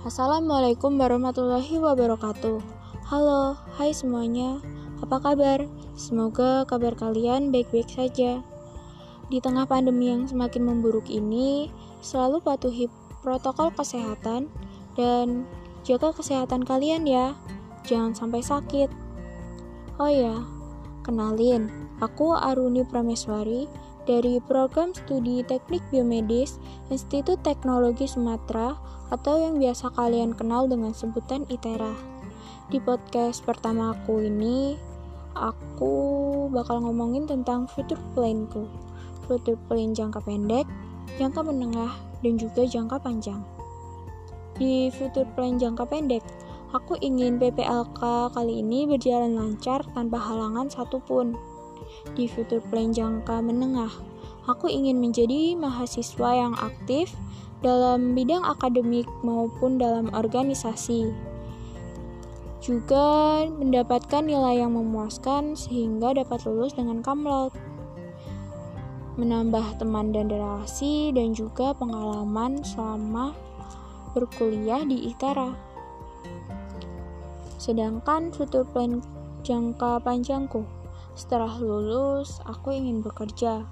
Assalamualaikum warahmatullahi wabarakatuh. Halo, hai semuanya. Apa kabar? Semoga kabar kalian baik-baik saja. Di tengah pandemi yang semakin memburuk ini, selalu patuhi protokol kesehatan dan jaga kesehatan kalian ya. Jangan sampai sakit. Oh ya, kenalin, aku Aruni Prameswari dari Program Studi Teknik Biomedis Institut Teknologi Sumatera atau yang biasa kalian kenal dengan sebutan ITERA. Di podcast pertama aku ini, aku bakal ngomongin tentang future planku. Future plan jangka pendek, jangka menengah, dan juga jangka panjang. Di future plan jangka pendek, aku ingin PPLK kali ini berjalan lancar tanpa halangan satupun di future plan jangka menengah. Aku ingin menjadi mahasiswa yang aktif dalam bidang akademik maupun dalam organisasi. Juga mendapatkan nilai yang memuaskan sehingga dapat lulus dengan kamlot. Menambah teman dan relasi dan juga pengalaman selama berkuliah di ITERA. Sedangkan future plan jangka panjangku setelah lulus, aku ingin bekerja,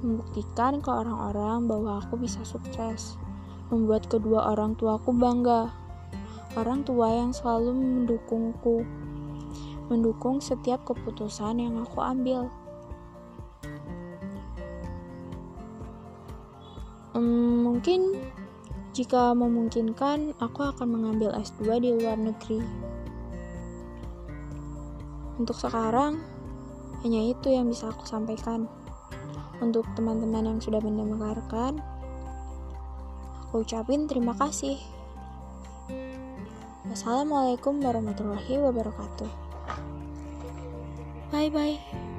membuktikan ke orang-orang bahwa aku bisa sukses, membuat kedua orang tuaku bangga. Orang tua yang selalu mendukungku, mendukung setiap keputusan yang aku ambil. Hmm, mungkin jika memungkinkan, aku akan mengambil S2 di luar negeri. Untuk sekarang, hanya itu yang bisa aku sampaikan. Untuk teman-teman yang sudah mendengarkan, aku ucapin terima kasih. Wassalamualaikum warahmatullahi wabarakatuh. Bye bye.